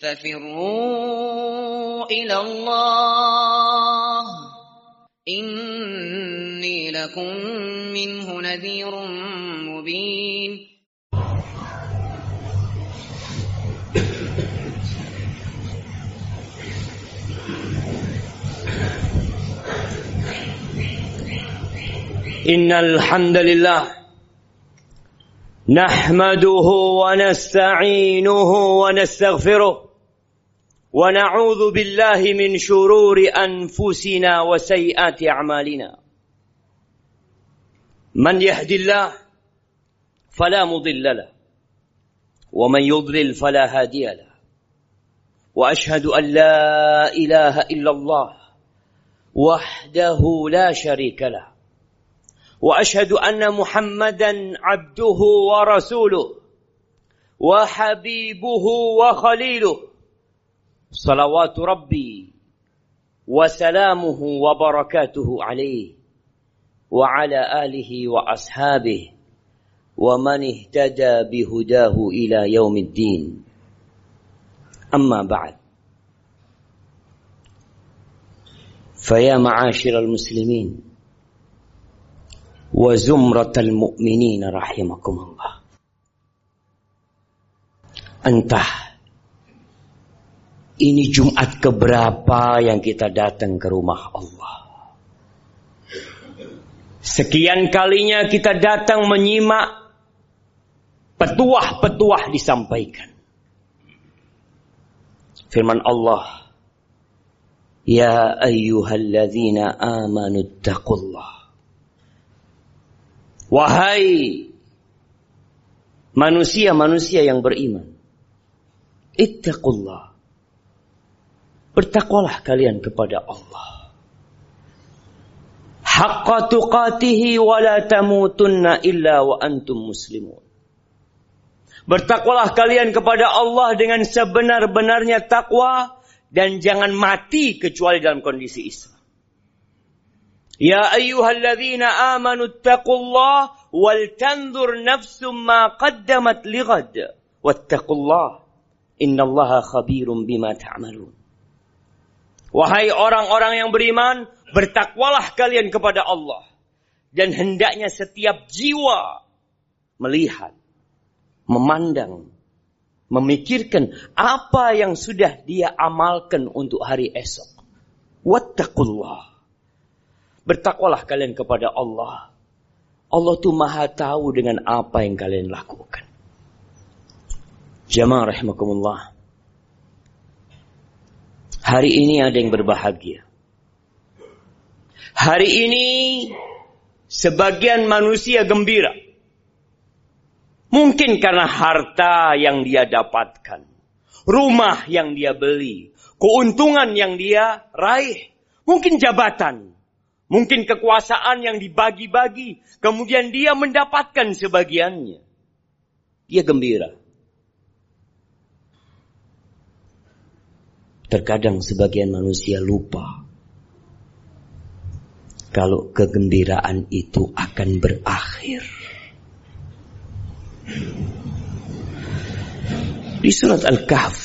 ففروا إلى الله. إني لكم منه نذير مبين. إن الحمد لله نحمده ونستعينه ونستغفره ونعوذ بالله من شرور أنفسنا وسيئات أعمالنا. من يهد الله فلا مضل له ومن يضلل فلا هادي له. وأشهد أن لا إله إلا الله وحده لا شريك له وأشهد أن محمدا عبده ورسوله وحبيبه وخليله. صلوات ربي وسلامه وبركاته عليه وعلى آله وأصحابه ومن اهتدى بهداه إلى يوم الدين. أما بعد فيا معاشر المسلمين وزمرة المؤمنين رحمكم الله Entah ini Jumat keberapa yang kita datang ke rumah Allah. Sekian kalinya kita datang menyimak petuah-petuah disampaikan. Firman Allah, Ya ayyuhalladzina amanu taqullah Wahai manusia-manusia yang beriman. Ittaqullah. Bertakwalah kalian kepada Allah. Haqqa tuqatihi wa la tamutunna illa wa antum muslimun. Bertakwalah kalian kepada Allah dengan sebenar-benarnya takwa dan jangan mati kecuali dalam kondisi Islam. Ya ayyuhalladzina amanu taqullaha wal tanzur nafsum ma qaddamat lighad wattaqullah innallaha khabirum bima ta'malun. Wahai orang-orang yang beriman, bertakwalah kalian kepada Allah. Dan hendaknya setiap jiwa melihat, memandang, memikirkan apa yang sudah dia amalkan untuk hari esok. Wattaqullah. Bertakwalah kalian kepada Allah. Allah tuh maha tahu dengan apa yang kalian lakukan. Jamaah rahimakumullah. Hari ini ada yang berbahagia. Hari ini sebagian manusia gembira. Mungkin karena harta yang dia dapatkan. Rumah yang dia beli. Keuntungan yang dia raih. Mungkin jabatan. Mungkin kekuasaan yang dibagi-bagi. Kemudian dia mendapatkan sebagiannya. Dia gembira. Terkadang sebagian manusia lupa. Kalau kegembiraan itu akan berakhir. Di surat Al-Kahf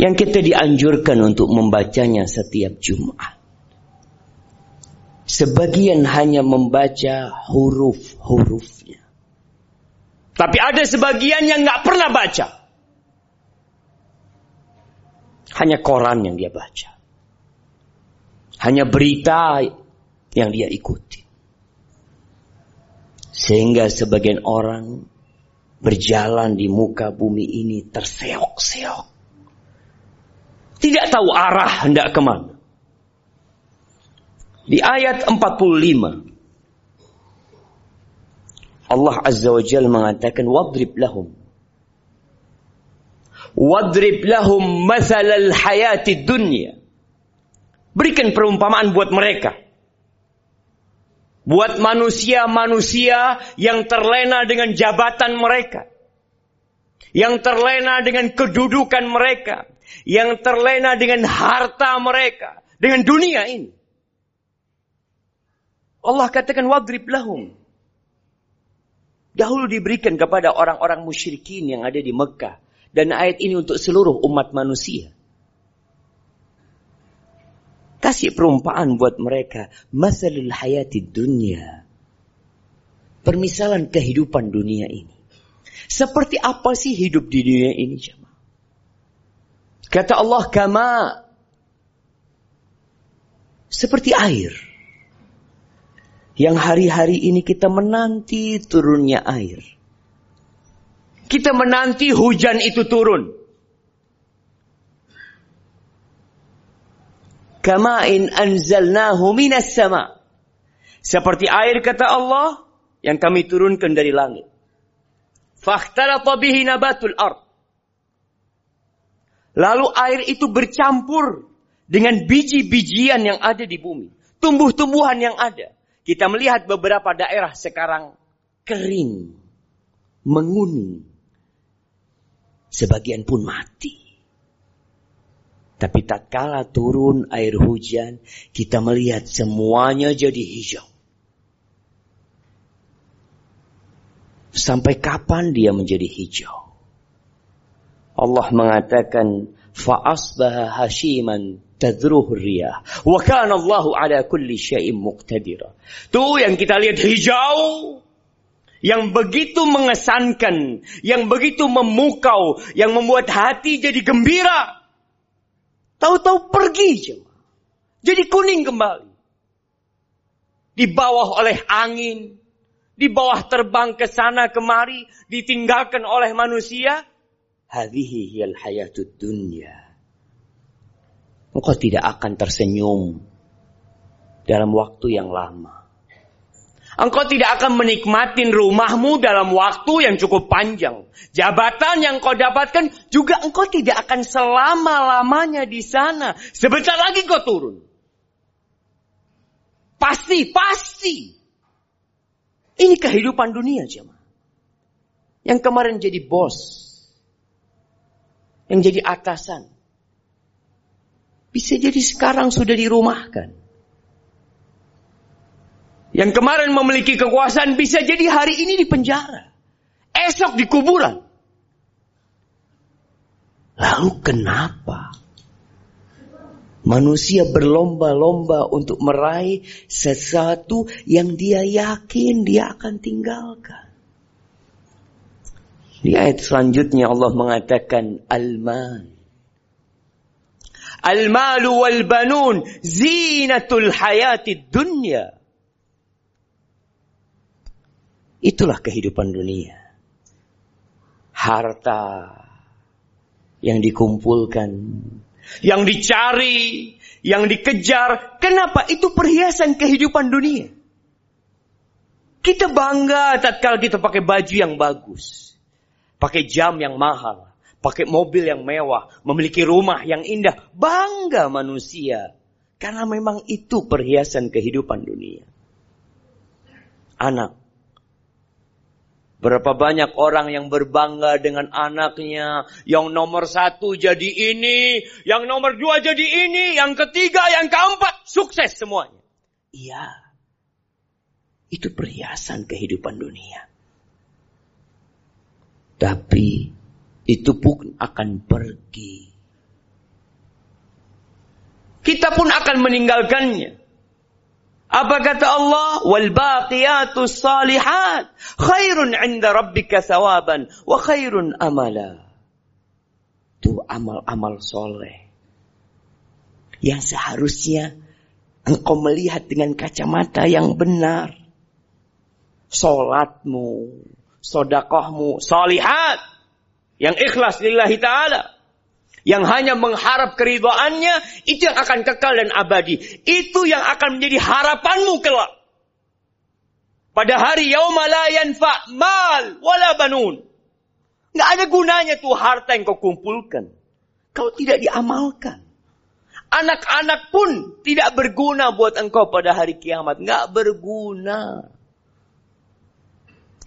yang kita dianjurkan untuk membacanya setiap Jumat. Sebagian hanya membaca huruf-hurufnya. Tapi ada sebagian yang nggak pernah baca. Hanya koran yang dia baca. Hanya berita yang dia ikuti. Sehingga sebagian orang berjalan di muka bumi ini terseok-seok tidak tahu arah hendak ke mana. Di ayat 45 Allah Azza wa Jal mengatakan wadrib lahum wadrib lahum mathalal hayati dunya. Berikan perumpamaan buat mereka. Buat manusia-manusia yang terlena dengan jabatan mereka. Yang terlena dengan kedudukan mereka. Yang terlena dengan harta mereka, dengan dunia ini. Allah katakan wadrib lahum. Dahulu diberikan kepada orang-orang musyrikin yang ada di Mekah Dan ayat ini untuk seluruh umat manusia. Kasih perumpamaan buat mereka. Masalul hayati dunia. Permisalan kehidupan dunia ini. Seperti apa sih hidup di dunia ini jemaah? Kata Allah kama seperti air. Yang hari-hari ini kita menanti turunnya air. Kita menanti hujan itu turun. Kama'in anzalnahu minas sama. Seperti air kata Allah yang kami turunkan dari langit. Fakhtalata bihi nabatul ard. Lalu air itu bercampur dengan biji-bijian yang ada di bumi. Tumbuh-tumbuhan yang ada. Kita melihat beberapa daerah sekarang kering, menguning Sebagian pun mati. Tapi tak kala turun air hujan, kita melihat semuanya jadi hijau. Sampai kapan dia menjadi hijau? Allah mengatakan, فَأَصْبَهَ hashiman تَذْرُهُ riyah. Wa kana Allahu ala kulli syai'in muqtadira. Tuh yang kita lihat hijau, yang begitu mengesankan, yang begitu memukau, yang membuat hati jadi gembira. Tahu-tahu pergi. Jadi kuning kembali. Di bawah oleh angin. Di bawah terbang ke sana kemari. Ditinggalkan oleh manusia. Hadihi hiyal hayatud dunya. Engkau tidak akan tersenyum dalam waktu yang lama. Engkau tidak akan menikmatin rumahmu dalam waktu yang cukup panjang. Jabatan yang kau dapatkan juga engkau tidak akan selama-lamanya di sana. Sebentar lagi kau turun. Pasti, pasti. Ini kehidupan dunia, jemaah. Yang kemarin jadi bos. Yang jadi atasan. Bisa jadi sekarang sudah dirumahkan. Yang kemarin memiliki kekuasaan bisa jadi hari ini di penjara. Esok di kuburan. Lalu kenapa? Manusia berlomba-lomba untuk meraih sesuatu yang dia yakin dia akan tinggalkan. Di ayat selanjutnya Allah mengatakan al-mal. Al-malu wal banun zinatul hayati dunya. Itulah kehidupan dunia. Harta yang dikumpulkan, yang dicari, yang dikejar. Kenapa? Itu perhiasan kehidupan dunia. Kita bangga tatkala kita pakai baju yang bagus. Pakai jam yang mahal. Pakai mobil yang mewah. Memiliki rumah yang indah. Bangga manusia. Karena memang itu perhiasan kehidupan dunia. Anak Berapa banyak orang yang berbangga dengan anaknya. Yang nomor satu jadi ini. Yang nomor dua jadi ini. Yang ketiga, yang keempat. Sukses semuanya. Iya. Itu perhiasan kehidupan dunia. Tapi itu pun akan pergi. Kita pun akan meninggalkannya. Apa kata Allah? Wal baqiyatus salihat khairun 'inda rabbika thawaban wa khairun amala. Itu amal-amal soleh. Yang seharusnya engkau melihat dengan kacamata yang benar. Solatmu, sodakohmu, salihat. Yang ikhlas lillahi ta'ala yang hanya mengharap keridoannya, itu yang akan kekal dan abadi. Itu yang akan menjadi harapanmu kelak. Pada hari yauma la yanfa mal wala banun. Nggak ada gunanya tuh harta yang kau kumpulkan. Kalau tidak diamalkan. Anak-anak pun tidak berguna buat engkau pada hari kiamat. Nggak berguna.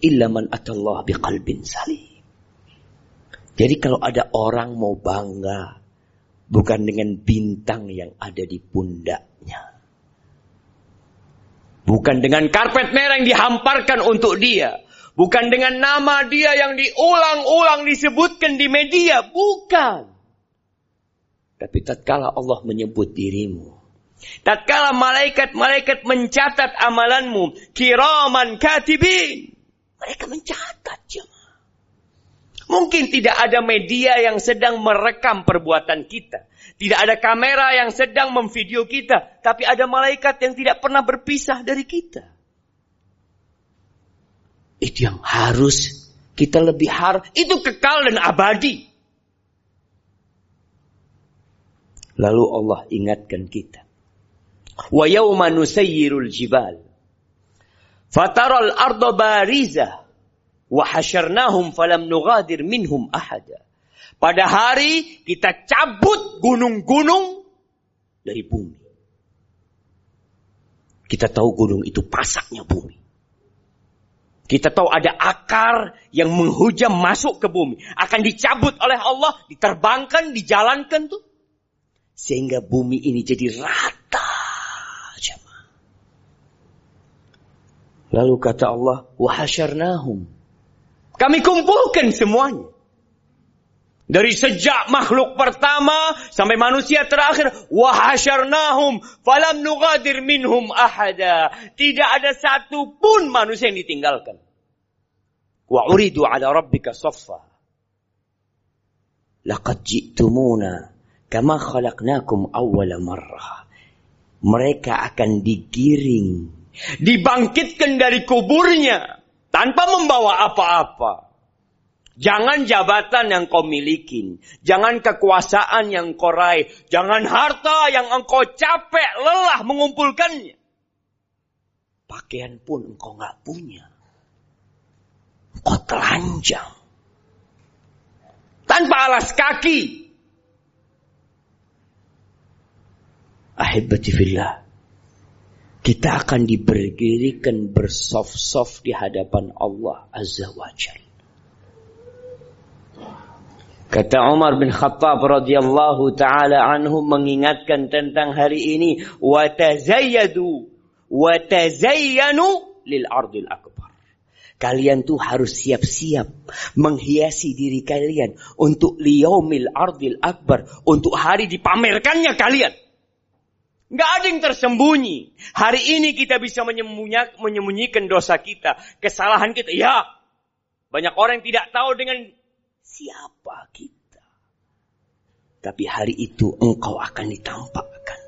Illa man atallah biqalbin salim. Jadi kalau ada orang mau bangga, bukan dengan bintang yang ada di pundaknya. Bukan dengan karpet merah yang dihamparkan untuk dia. Bukan dengan nama dia yang diulang-ulang disebutkan di media. Bukan. Tapi tatkala Allah menyebut dirimu. Tatkala malaikat-malaikat mencatat amalanmu. Kiraman katibin. Mereka mencatat jemaah. Mungkin tidak ada media yang sedang merekam perbuatan kita. Tidak ada kamera yang sedang memvideo kita. Tapi ada malaikat yang tidak pernah berpisah dari kita. Itu yang harus kita lebih harus. Itu kekal dan abadi. Lalu Allah ingatkan kita. Wa yawma nusayyirul jibal. Fataral arda bariza. Wa falam nugadir minhum ahada. Pada hari kita cabut gunung-gunung dari bumi. Kita tahu gunung itu pasaknya bumi. Kita tahu ada akar yang menghujam masuk ke bumi. Akan dicabut oleh Allah, diterbangkan, dijalankan tuh. Sehingga bumi ini jadi rata. Lalu kata Allah, wahasyarnahum. Kami kumpulkan semuanya. Dari sejak makhluk pertama sampai manusia terakhir. Wahasyarnahum falam nugadir minhum ahada. Tidak ada satu pun manusia yang ditinggalkan. Wa uridu ala rabbika saffa. Laqad ji'tumuna kama khalaqnakum awwala marrah. Mereka akan digiring. Dibangkitkan dari kuburnya. Tanpa membawa apa-apa. Jangan jabatan yang kau miliki. Jangan kekuasaan yang kau raih. Jangan harta yang engkau capek, lelah mengumpulkannya. Pakaian pun engkau nggak punya. Engkau telanjang. Tanpa alas kaki. Ahibati fillah. Kita akan diberdirikan bersoft-soft di hadapan Allah Azza wa Jalla. Kata Umar bin Khattab radhiyallahu taala anhu mengingatkan tentang hari ini wa tazayyadu wa tazayyanu lil ardil akbar. Kalian tuh harus siap-siap menghiasi diri kalian untuk liyaumil ardil akbar, untuk hari dipamerkannya kalian. Gak ada yang tersembunyi. Hari ini kita bisa menyembunyikan dosa kita, kesalahan kita. Ya, banyak orang yang tidak tahu dengan siapa kita. Tapi hari itu engkau akan ditampakkan.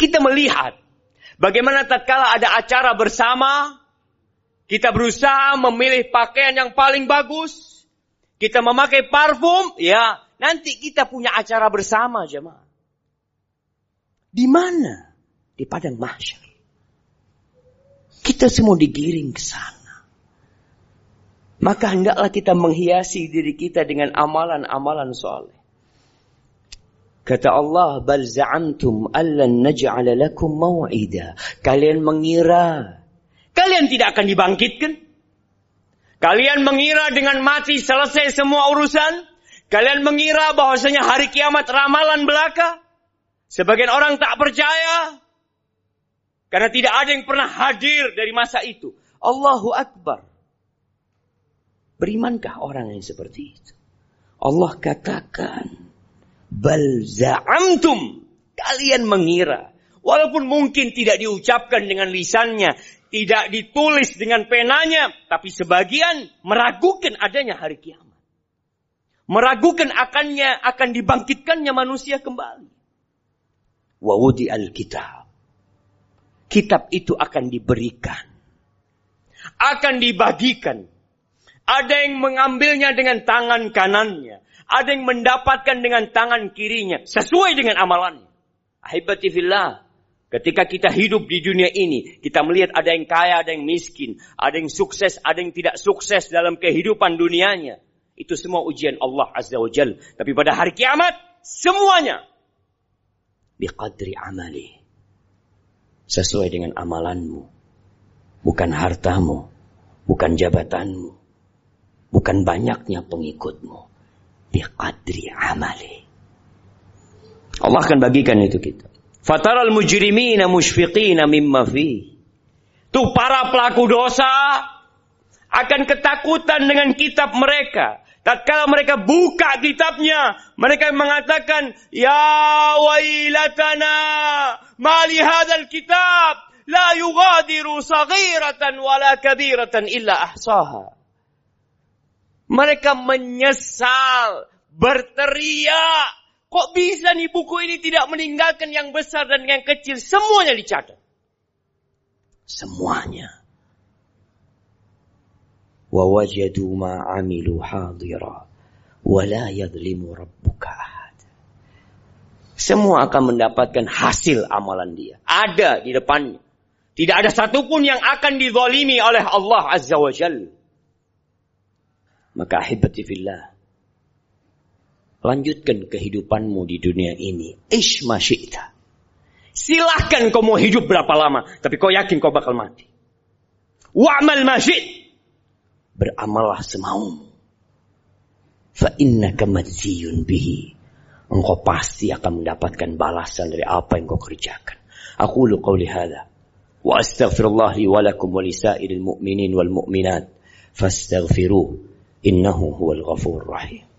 Kita melihat bagaimana tatkala ada acara bersama, kita berusaha memilih pakaian yang paling bagus, kita memakai parfum, ya nanti kita punya acara bersama jemaah. Di mana? Di padang mahsyar. Kita semua digiring ke sana. Maka hendaklah kita menghiasi diri kita dengan amalan-amalan soleh. Kata Allah, "Bal za'amtum allan naj'ala lakum maw'ida." Kalian mengira kalian tidak akan dibangkitkan? Kalian mengira dengan mati selesai semua urusan? Kalian mengira bahwasanya hari kiamat ramalan belaka? Sebagian orang tak percaya karena tidak ada yang pernah hadir dari masa itu. Allahu Akbar. Berimankah orang yang seperti itu? Allah katakan, Bal za'amtum. Kalian mengira. Walaupun mungkin tidak diucapkan dengan lisannya. Tidak ditulis dengan penanya. Tapi sebagian meragukan adanya hari kiamat. Meragukan akannya, akan dibangkitkannya manusia kembali. Wawudi al-kitab. Kitab itu akan diberikan. Akan dibagikan ada yang mengambilnya dengan tangan kanannya. Ada yang mendapatkan dengan tangan kirinya. Sesuai dengan amalannya. Ahibati fillah. Ketika kita hidup di dunia ini, kita melihat ada yang kaya, ada yang miskin, ada yang sukses, ada yang tidak sukses dalam kehidupan dunianya. Itu semua ujian Allah Azza wa Jal. Tapi pada hari kiamat, semuanya biqadri amali. Sesuai dengan amalanmu. Bukan hartamu, bukan jabatanmu, Bukan banyaknya pengikutmu. Biqadri amali. Allah akan bagikan itu kita. Fataral mujrimina mushfiqina mimma fi. Tuh para pelaku dosa akan ketakutan dengan kitab mereka. Tatkala mereka buka kitabnya, mereka mengatakan, Ya wailatana, mali hadal kitab, la yugadiru saghiratan wala kabiratan illa ahsaha. Mereka menyesal, berteriak. Kok bisa nih buku ini tidak meninggalkan yang besar dan yang kecil? Semuanya dicatat. Semuanya. ووجدوا ما عملوا حاضرا ولا يظلم ربك أحد semua akan mendapatkan hasil amalan dia. Ada di depannya. Tidak ada satupun yang akan dizalimi oleh Allah Azza wa Jal. Maka ahibati fillah. Lanjutkan kehidupanmu di dunia ini. Ish syi'ta. Silahkan kau mau hidup berapa lama. Tapi kau yakin kau bakal mati. Wa'mal masyid beramallah semaumu. Fa innaka madziyun bihi. Engkau pasti akan mendapatkan balasan dari apa yang kau kerjakan. Aku lu qawli hadha. Wa astaghfirullah li walakum wa lisairil mu'minin wal mu'minat. Fastaghfiruh. Innahu huwal ghafur rahim.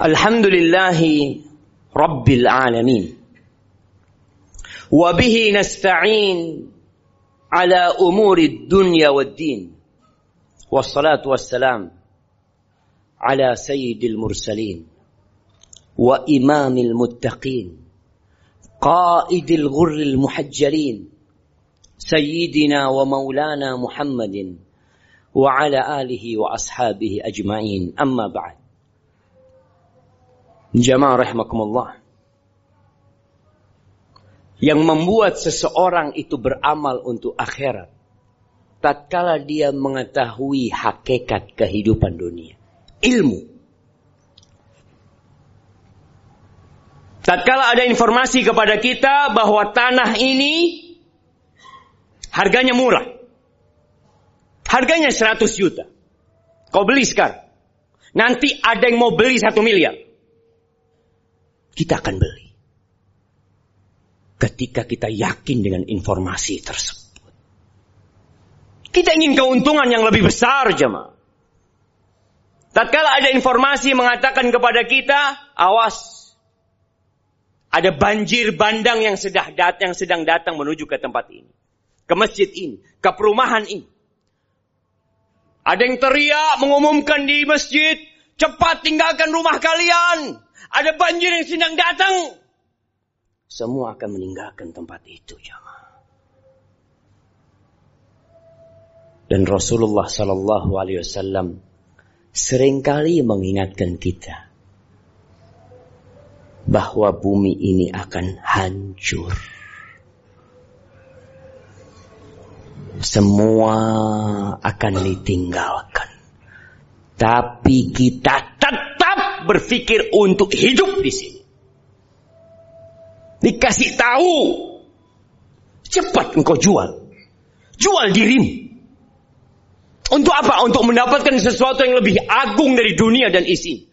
الحمد لله رب العالمين. وبه نستعين على أمور الدنيا والدين. والصلاة والسلام على سيد المرسلين وإمام المتقين قائد الغر المحجلين سيدنا ومولانا محمد وعلى آله وأصحابه أجمعين. أما بعد Jamaah rahimakumullah. Yang membuat seseorang itu beramal untuk akhirat. Tatkala dia mengetahui hakikat kehidupan dunia. Ilmu. Tatkala ada informasi kepada kita bahwa tanah ini harganya murah. Harganya 100 juta. Kau beli sekarang. Nanti ada yang mau beli satu miliar kita akan beli. Ketika kita yakin dengan informasi tersebut. Kita ingin keuntungan yang lebih besar jemaah. Tatkala ada informasi mengatakan kepada kita, awas. Ada banjir bandang yang sedang datang, yang sedang datang menuju ke tempat ini. Ke masjid ini, ke perumahan ini. Ada yang teriak mengumumkan di masjid, cepat tinggalkan rumah kalian. Ada banjir yang sedang datang. Semua akan meninggalkan tempat itu, jemaah. Dan Rasulullah Sallallahu Alaihi Wasallam sering kali mengingatkan kita bahwa bumi ini akan hancur. Semua akan ditinggalkan. Tapi kita tetap berpikir untuk hidup di sini. Dikasih tahu. Cepat engkau jual. Jual dirimu. Untuk apa? Untuk mendapatkan sesuatu yang lebih agung dari dunia dan isi.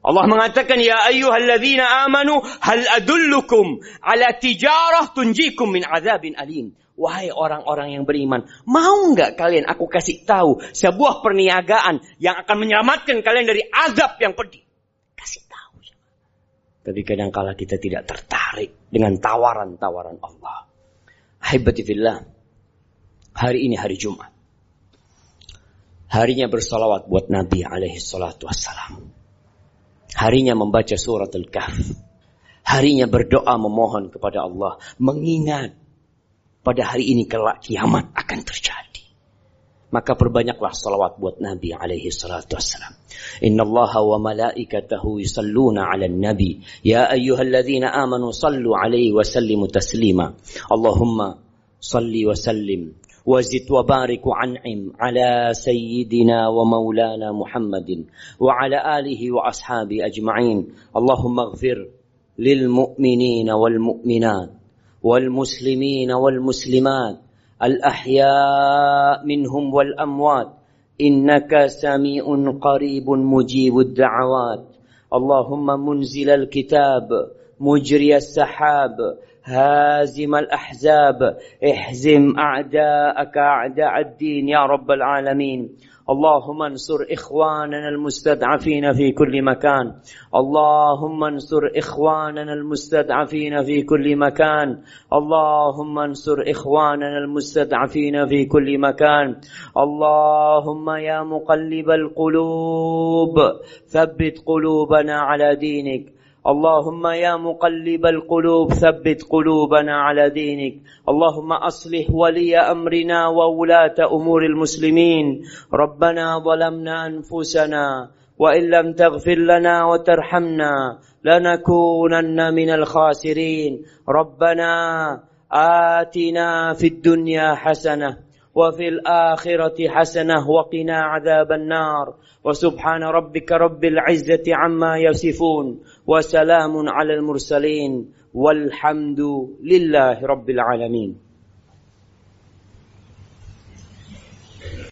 Allah mengatakan, Ya ayyuhalladzina amanu, hal adullukum ala tijarah tunjikum min azabin alim. Wahai orang-orang yang beriman, mau nggak kalian aku kasih tahu sebuah perniagaan yang akan menyelamatkan kalian dari azab yang pedih? Kasih tahu. Tapi kadang-kala kita tidak tertarik dengan tawaran-tawaran Allah. Haibatifillah. Hari ini hari Jumat. Harinya bersalawat buat Nabi alaihi salatu wassalam. Harinya membaca surat Al-Kahf. Harinya berdoa memohon kepada Allah. Mengingat pada hari ini kelak kiamat akan terjadi. Maka perbanyaklah salawat buat Nabi alaihi salatu wassalam. Inna Allah wa malaikatahu yusalluna ala nabi. Ya ayyuhalladzina amanu sallu alaihi wa sallimu taslima. Allahumma salli wa sallim. وزد وبارك وعنعم على سيدنا ومولانا محمد وعلى آله وأصحابه أجمعين اللهم اغفر للمؤمنين والمؤمنات والمسلمين والمسلمات الأحياء منهم والأموات. إنك سميع قريب مجيب الدعوات. اللهم منزل الكتاب مجري السحاب هازم الأحزاب. احزم أعداءك أعداء الدين يا رب العالمين. اللهم انصر إخواننا المستضعفين في كل مكان. اللهم انصر إخواننا المستضعفين في كل مكان. اللهم انصر إخواننا المستضعفين في كل مكان. اللهم يا مقلب القلوب ثبت قلوبنا على دينك. اللهم يا مقلب القلوب ثبت قلوبنا على دينك. اللهم أصلح ولي أمرنا وولاة أمور المسلمين. ربنا ظلمنا أنفسنا وإن لم تغفر لنا وترحمنا لنكونن من الخاسرين. ربنا آتنا في الدنيا حسنة وفي الآخرة حسنة وقنا عذاب النار. وسبحان ربك رب العزة عما يصفون وسلام على المرسلين والحمد لله رب العالمين.